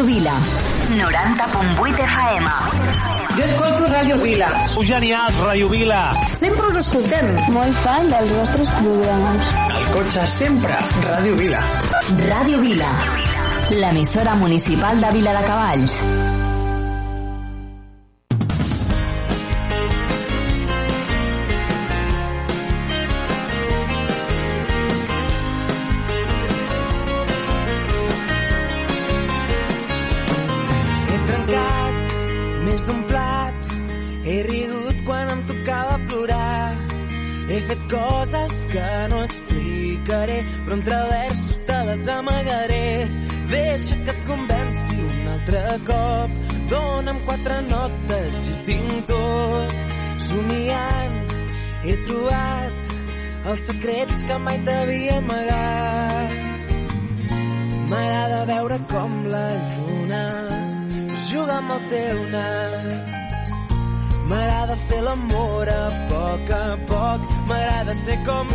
Ràdio Vila. 90.8 FM. Jo escolto Ràdio Vila. Sou genials, Ràdio Vila. Sempre us escoltem. Molt fan dels vostres programes. Al cotxe sempre, Ràdio Vila. Ràdio Vila. L'emissora municipal de Vila de Cavalls. Que mai t'havia amagat. M'agrada veure com la lluna juga amb el teu nas. M'agrada fer l'amor a poc a poc, m'agrada ser com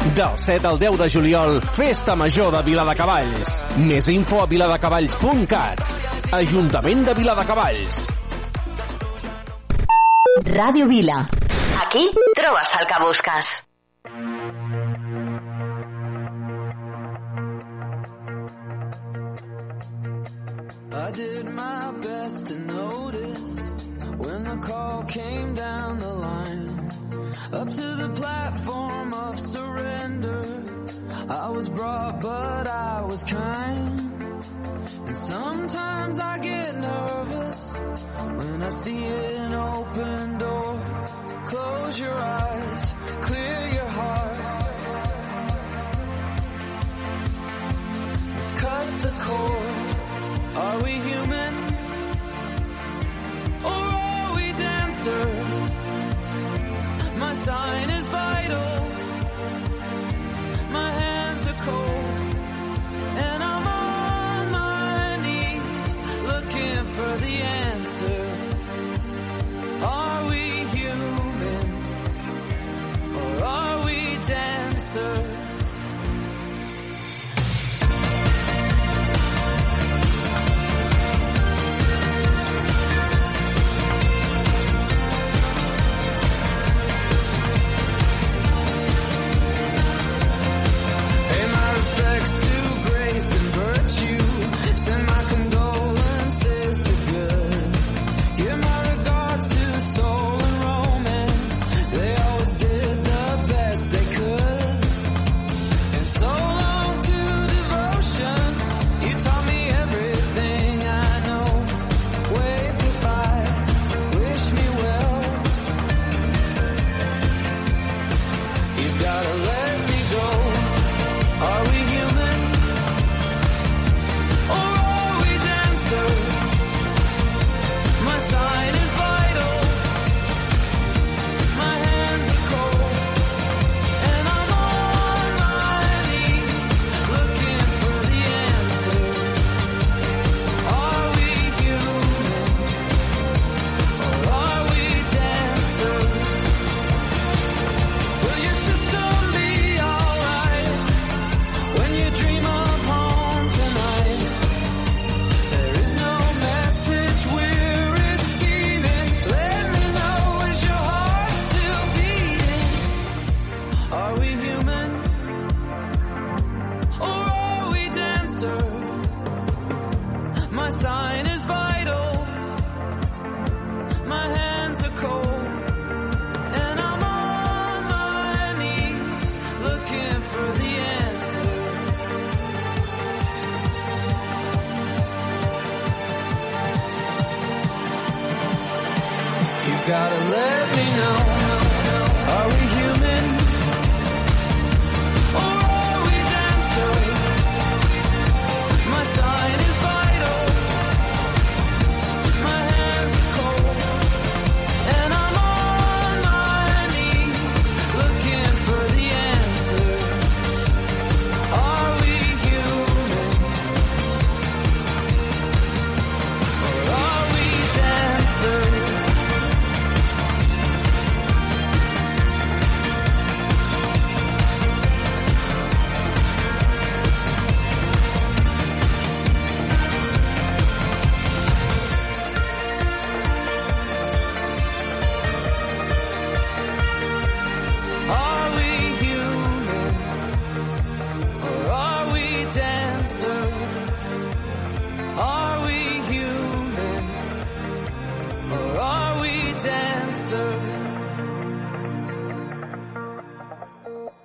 Del 7 al 10 de juliol, Festa Major de Viladecavalls. Més info a viladecavalls.cat. Ajuntament de Viladecavalls. Ràdio Vila. Aquí trobes el que busques. I did my best to notice when the call came down the line. Up to the platform was brought, but I was kind. And sometimes I get nervous when I see an open door. Close your eyes, clear your heart. Cut the cord. Are we human? answer.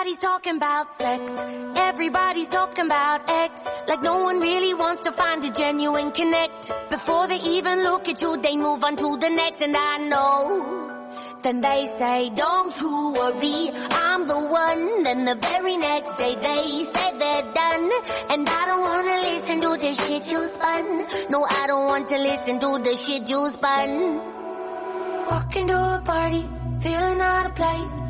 Everybody's talking about sex. Everybody's talking about X. Like no one really wants to find a genuine connect. Before they even look at you, they move on to the next. And I know. Then they say, don't you worry, I'm the one. Then the very next day they say they're done. And I don't wanna listen to the shit you spun. No, I don't want to listen to the shit you spun. Walking to a party, feeling out of place.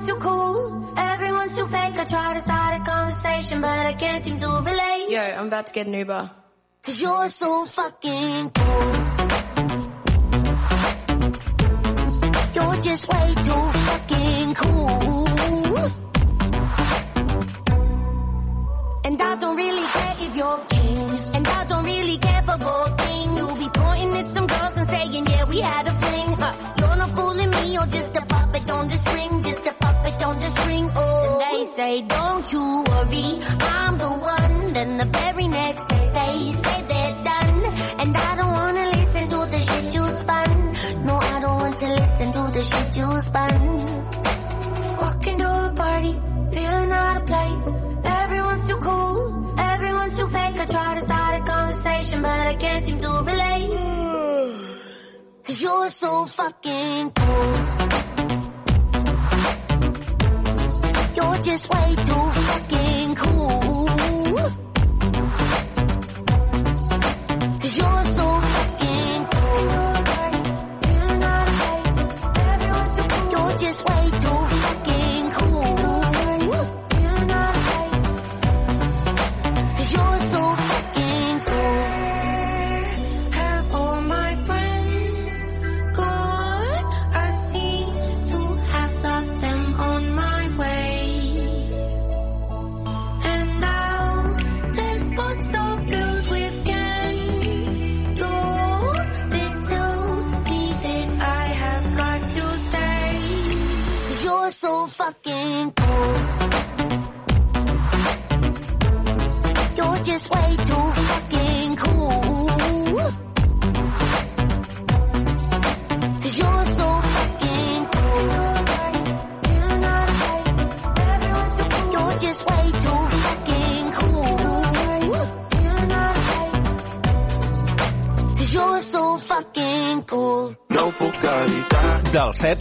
Everyone's too cool, everyone's too fake. I try to start a conversation, but I can't seem to relate. Yo, I'm about to get an Uber. Cause you're so fucking cool. You're just way too fucking cool. And I don't really care if you're king. And I don't really care for gold thing. You'll be pointing at some girls and saying, yeah, we had a fling. You're not fooling me, you're just a puppet on the string. Just a puppet on the string. Oh, and they say, don't you worry, I'm the one. Then the very next day they say they're done. And I don't wanna listen to the shit you spun. No, I don't want to listen to the shit you spun. Walking to a party, feeling out of place. Everyone's too cool, everyone's too fake. I try to start a conversation, but I can't seem to relate. Cause you're so fucking cool. You're just way too fucking cool.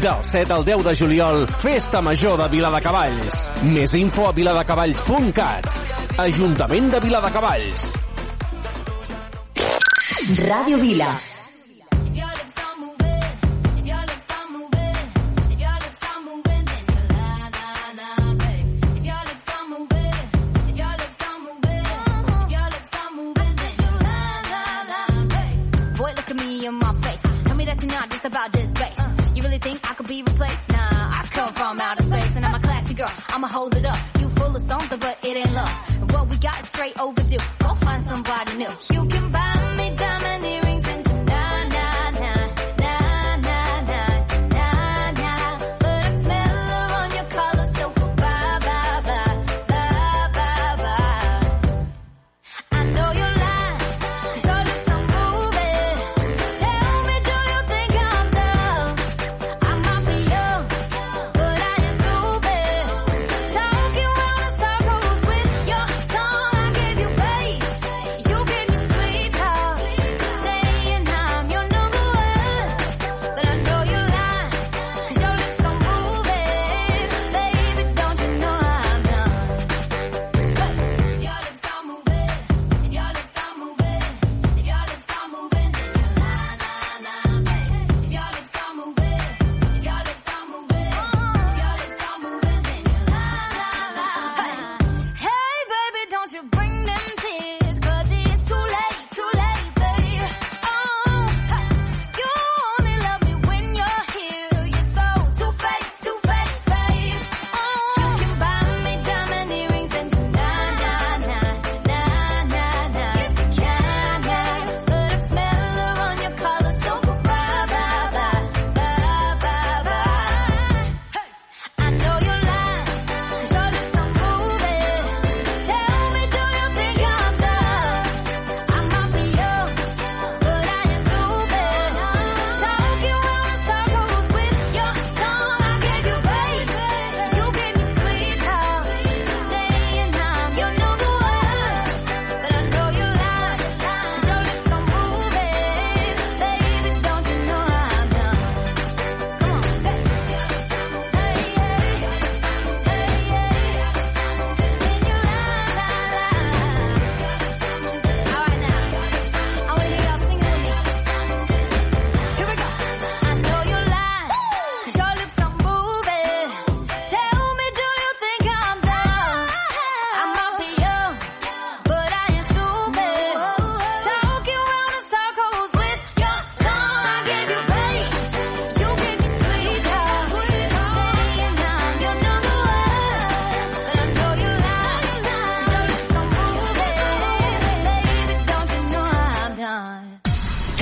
Del 7 al 10 de juliol, Festa Major de Viladecavalls. Més info a viladecavalls.cat. Ajuntament de Viladecavalls. Ràdio Vila. hold it up. You full of something, but it ain't love. What we got straight overdue. Go find somebody new. You can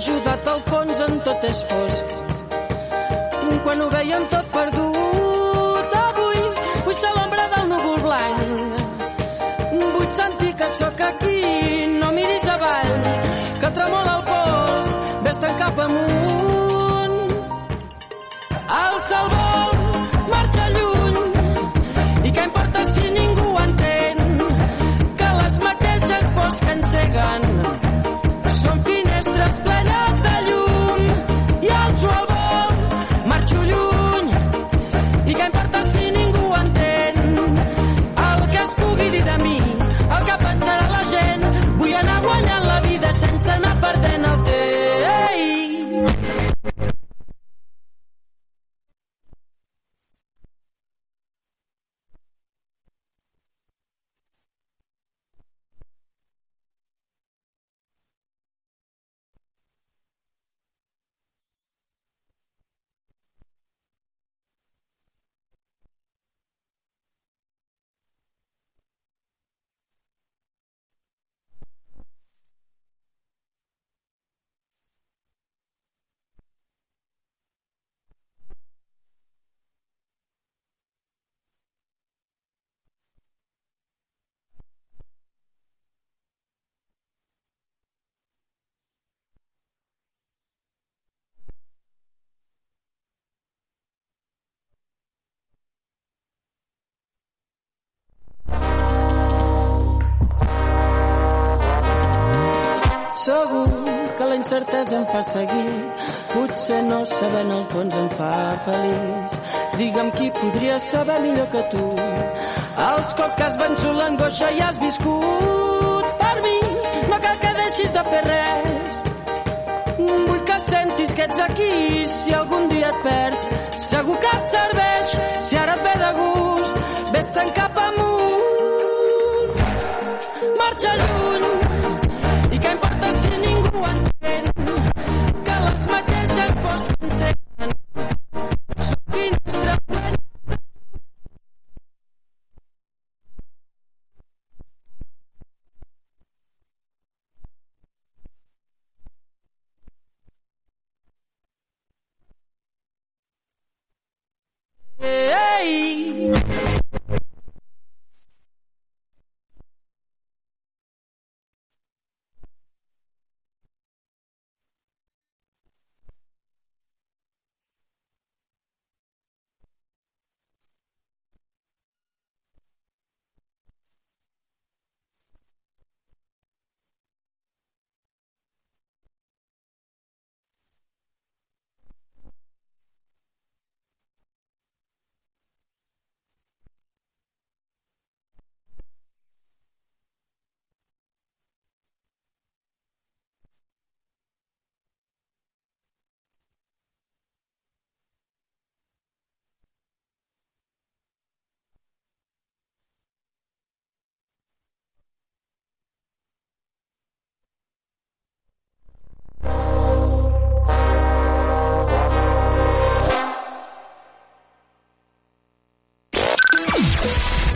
ajudat al fons en tot és fosc. Quan ho veiem tot perdut, avui vull ser l'ombra del núvol blanc. Vull sentir que sóc aquí, no miris avall, que tremola el pols, vés-te'n cap amunt. El salvar Segur que la incertesa em fa seguir, potser no saber en el fons em fa feliç. Digue'm qui podria saber millor que tu els cops que has vençut l'angoixa i has viscut per mi. No cal que deixis de fer res. Vull que sentis que ets aquí si algun dia et perds. Segur que et serveix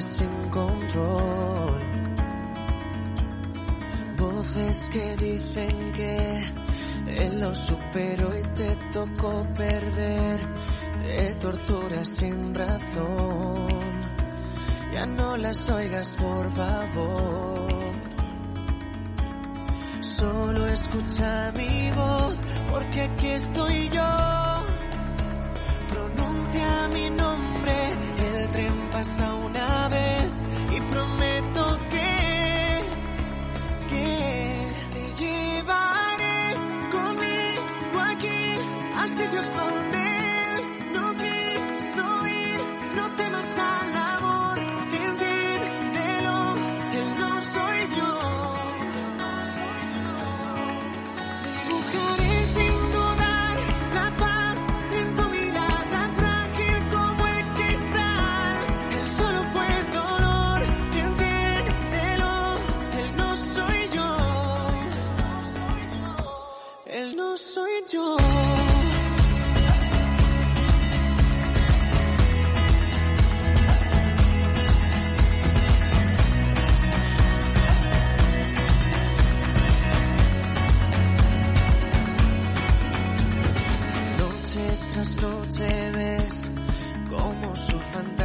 Sin control. Voces que dicen que él lo superó y te tocó perder. Te torturas sin razón. Ya no las oigas, por favor. Solo escucha mi voz, porque aquí estoy yo.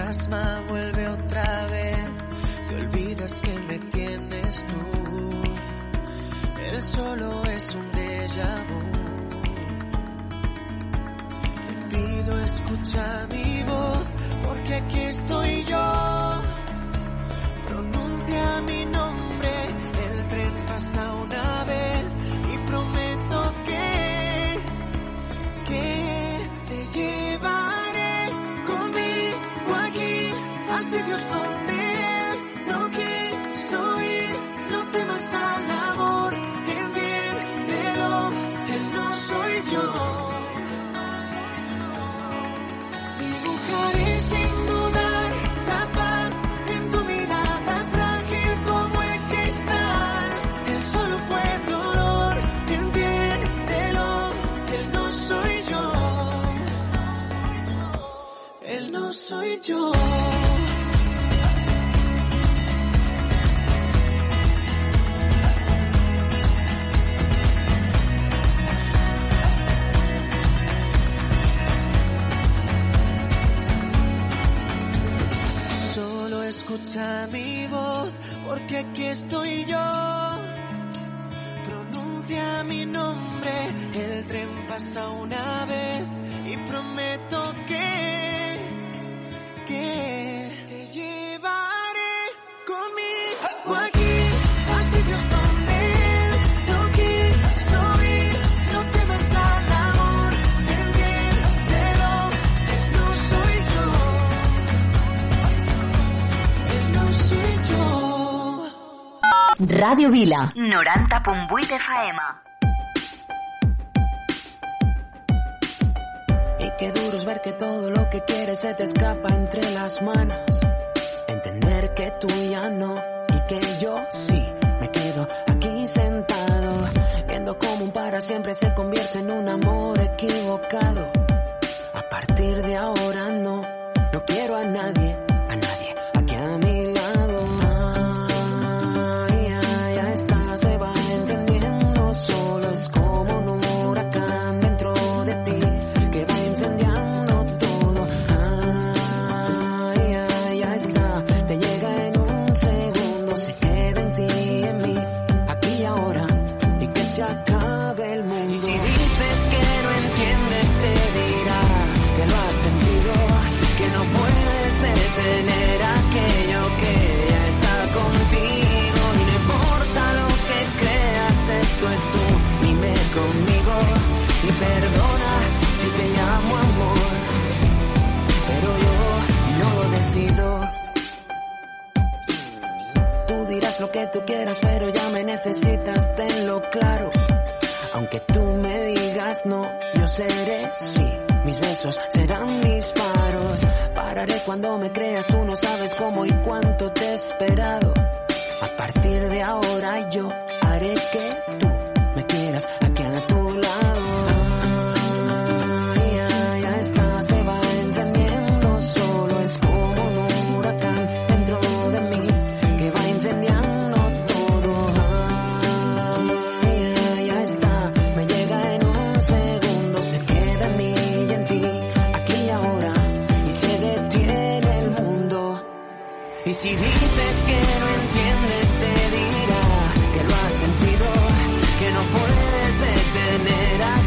Fantasma vuelve otra vez. Te olvidas que me tienes tú. Él solo es un déjà. Te pido escucha mi voz porque aquí yo. Solo escucha mi voz, porque aquí estoy yo. Pronuncia mi nombre, el tren pasa una vez Radio Vila. 90.8 de Faema. Y qué duro es ver que todo lo que quieres se te escapa entre las manos. Entender que tú ya no y que yo sí me quedo aquí sentado. Viendo cómo un para siempre se convierte en un amor equivocado. A partir de ahora no, no quiero a nadie, a nadie quieras, pero ya me necesitas, tenlo claro. Aunque tú me digas no, yo seré sí. Mis besos serán mis paros. Pararé cuando me creas, tú no sabes cómo y cuánto te he esperado. A partir de ahora yo haré que tú Y si dices que no entiendes, te dirá que lo has sentido, que no puedes detener a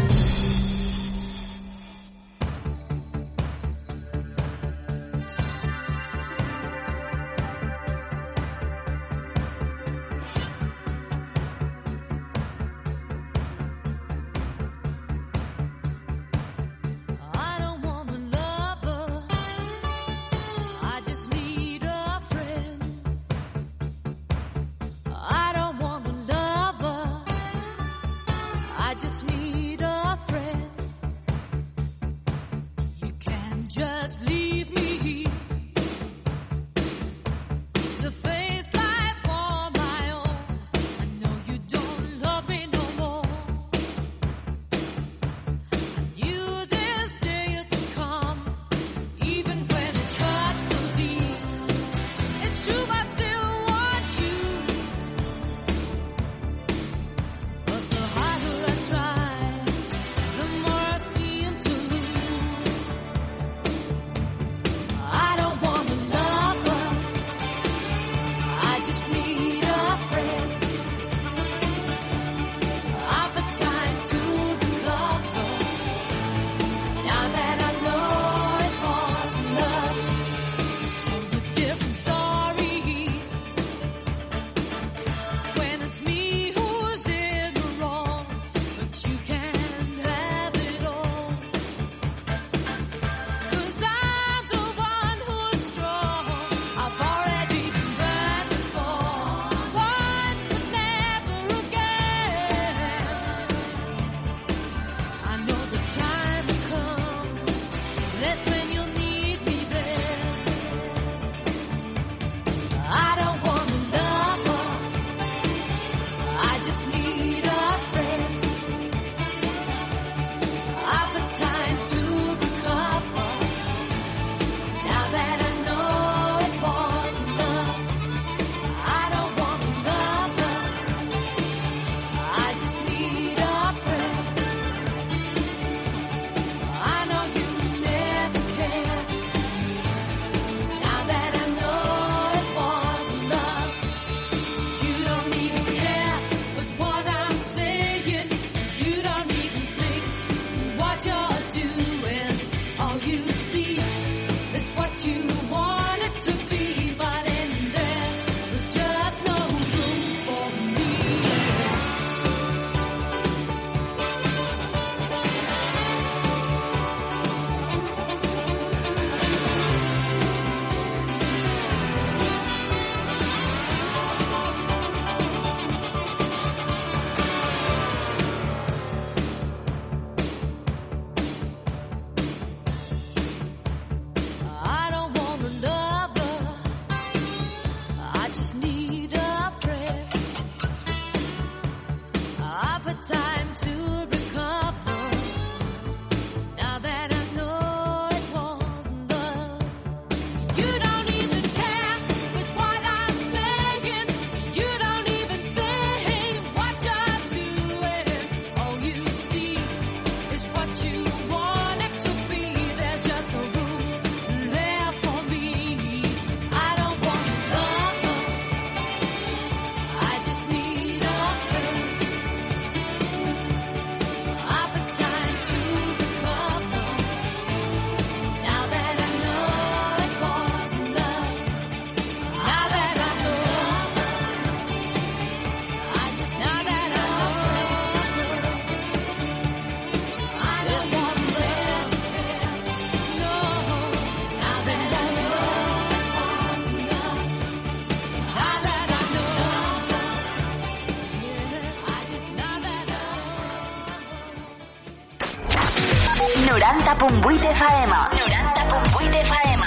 FM. 90.8 FM.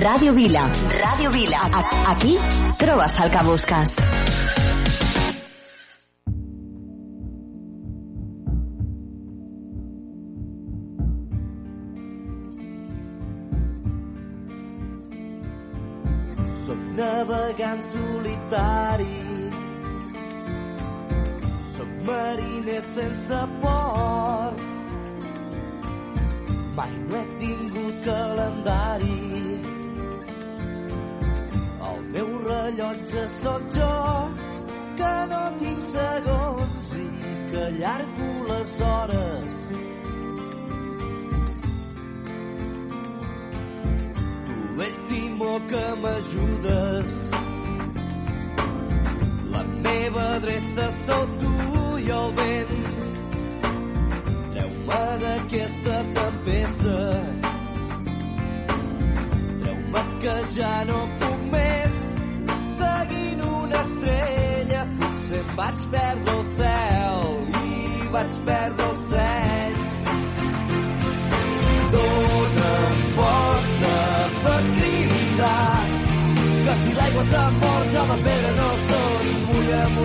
Ràdio Vila. Ràdio Vila. Aquí trobes el que busques.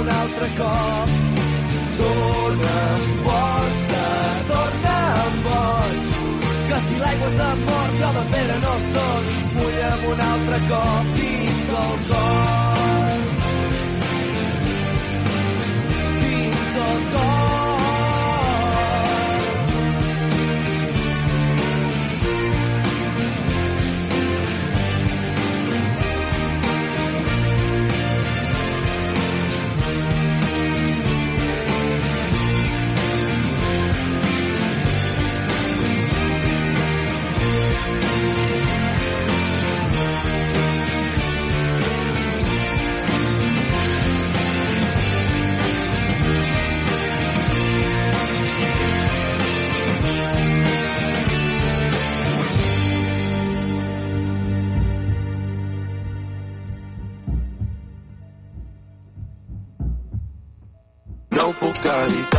un altre cop. Dóna'm força, dóna'm boig, que si l'aigua s'ha mort jo de pera no soc. amb un altre cop dins el cor. não por caridade.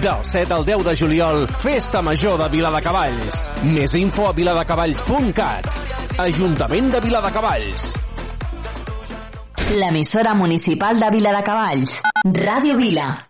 del 7 al 10 de juliol, Festa Major de Viladecavalls. Més info a viladecavalls.cat. Ajuntament de Viladecavalls. L'emissora municipal de Viladecavalls. Ràdio Vila.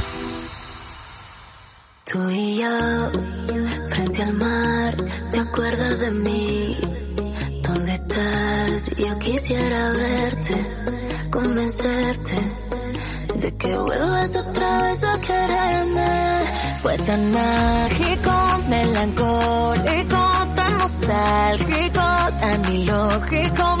tan mágico, melancólico, tan nostálgico, tan ilógico.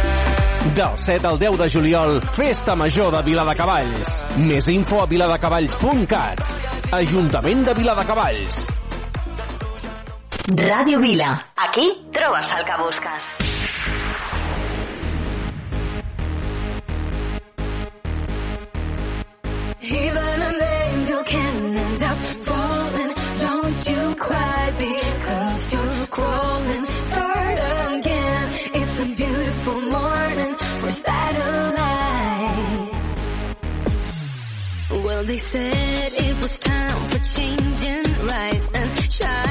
Del 7 al 10 de juliol, Festa Major de Viladecavalls. Més info a viladecavalls.cat. Ajuntament de Viladecavalls. Ràdio Vila. Aquí trobes el que busques. Even an angel can end up falling. Don't you cry because you're crawling. Start again. It's a beautiful morning for satellite. Well, they said it was time for change and rise and shine.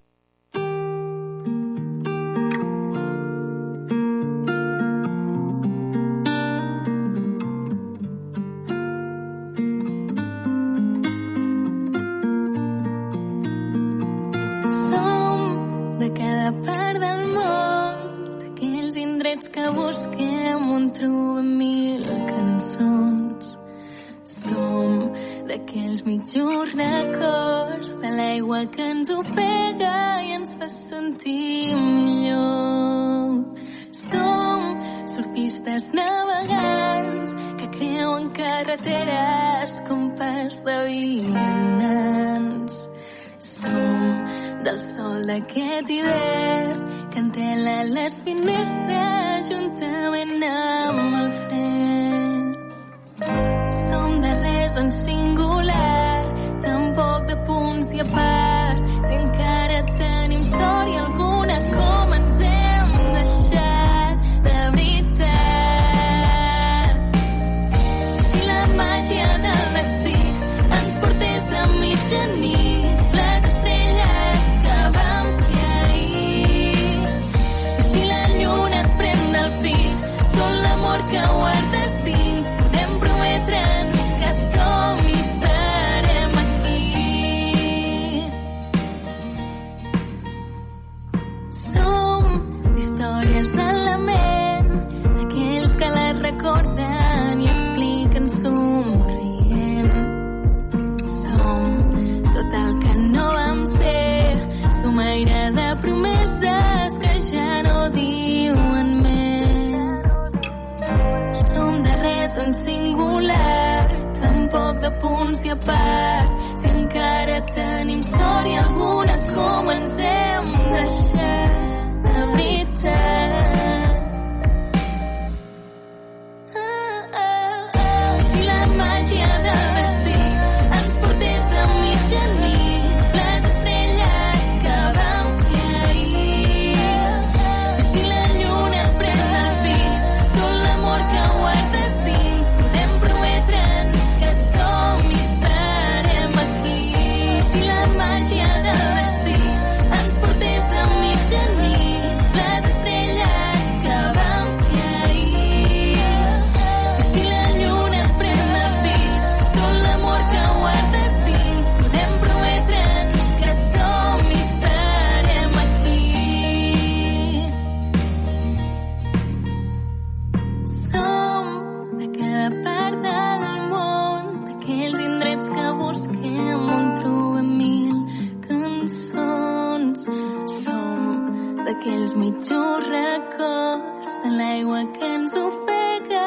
l'aigua que ens ofega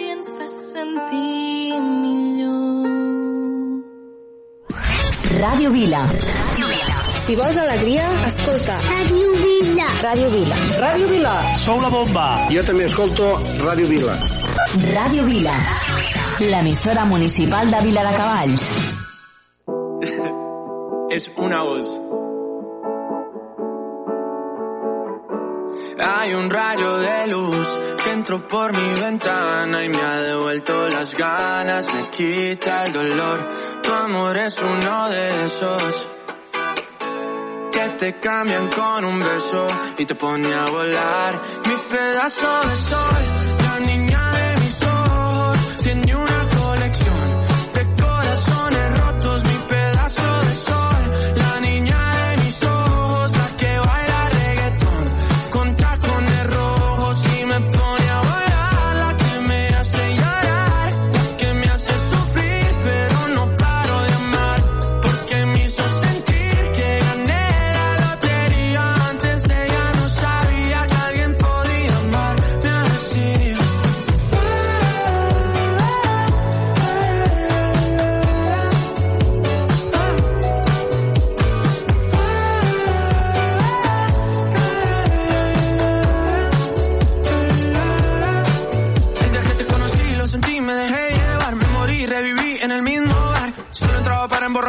i ens fa sentir millor. Ràdio Vila. Ràdio Vila. Si vols alegria, escolta. Ràdio Vila. Ràdio Vila. Ràdio Vila. Sou la bomba. Jo també escolto Ràdio Vila. Ràdio Vila. L'emissora municipal de Vila de Cavalls. És una voz. Hay un rayo de luz que entró por mi ventana y me ha devuelto las ganas, me quita el dolor. Tu amor es uno de esos que te cambian con un beso y te pone a volar mi pedazo de sol.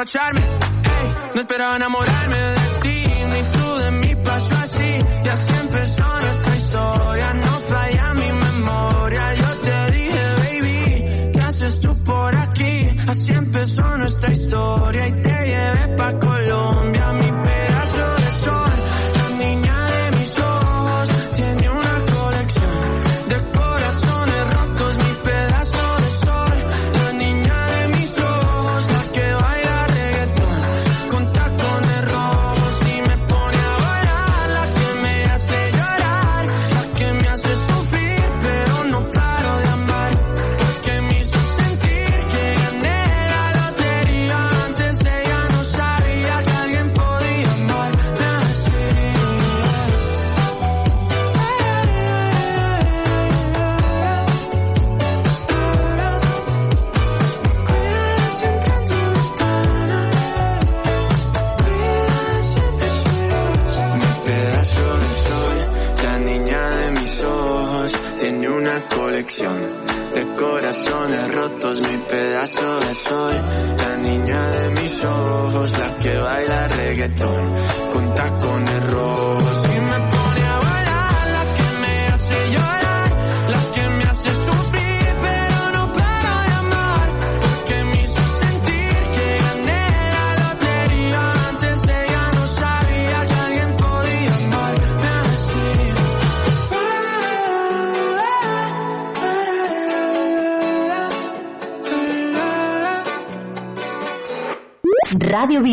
derrocharme. Ey, no esperaba enamorarme de ti, ni tú de mí pasó así. Ya siempre son nuestra historia, no falla mi memoria. Yo te dije, baby, ¿qué haces tú por aquí? Así empezó nuestra historia y te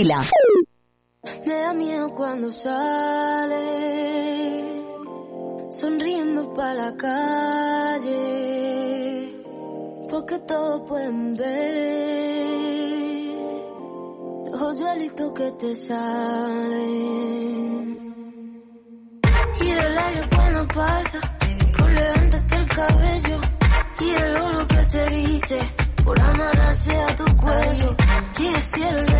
Me da miedo cuando sale, sonriendo para la calle, porque todos pueden ver los hoyuelitos que te salen. Y el aire cuando pasa, por levantarte el cabello, y el oro que te viste, por amarrarse a tu cuello, y el cielo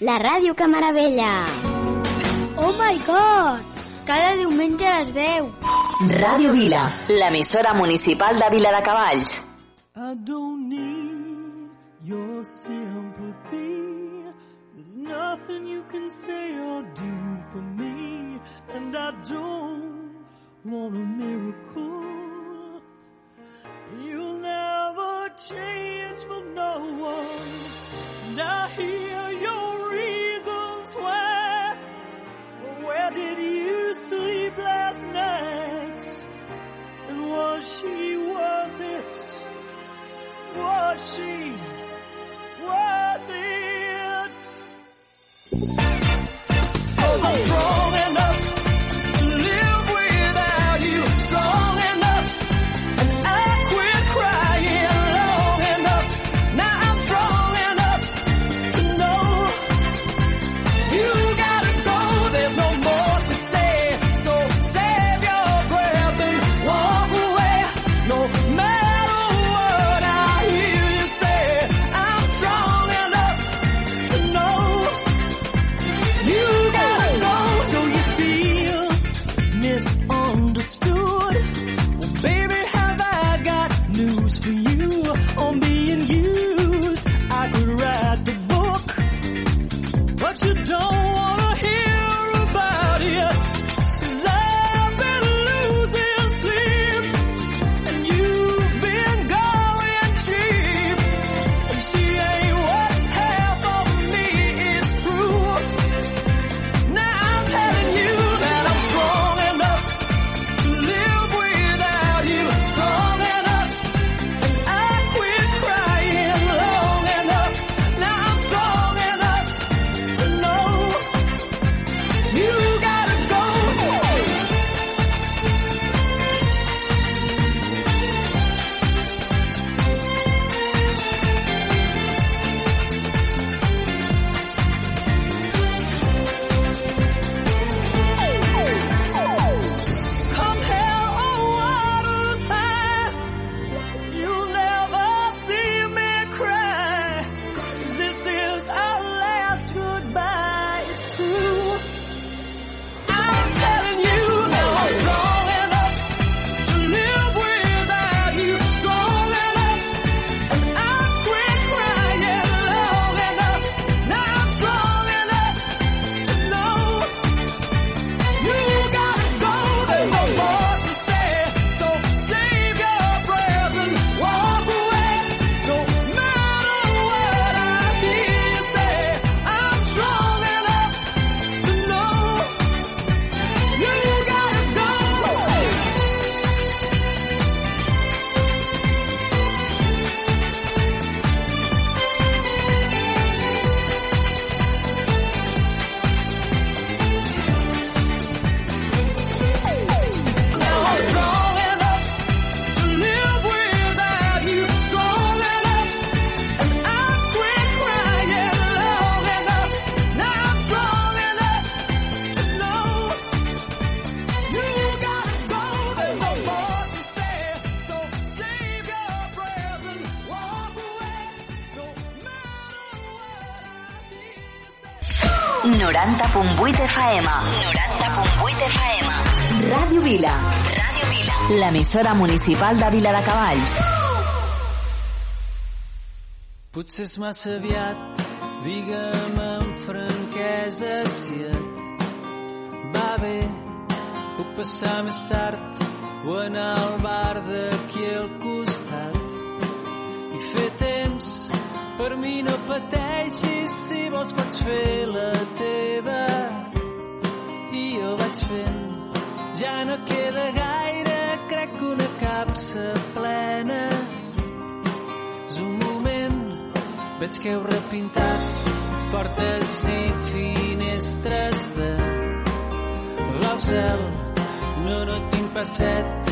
La ràdio que meravella! Oh my god! Cada diumenge a les 10. Ràdio Vila, l'emissora municipal de Vila de Cavalls. I don't need your sympathy There's nothing you can say or do for me And I don't want a miracle You'll never change for no one I hear your reasons why. Where did you sleep last night? And was she worth it? Was she worth it? Oh, strong. l'emissora municipal de Viladecavalls. Potser és massa aviat, digue'm amb franquesa si et va bé. Puc passar més tard o anar al bar d'aquí al costat i fer temps per mi no pateixis si vols pots fer la teva i jo vaig fent ja no queda gaire crec que una capsa plena és un moment veig que heu repintat portes i finestres de blau cel no, no tinc passet.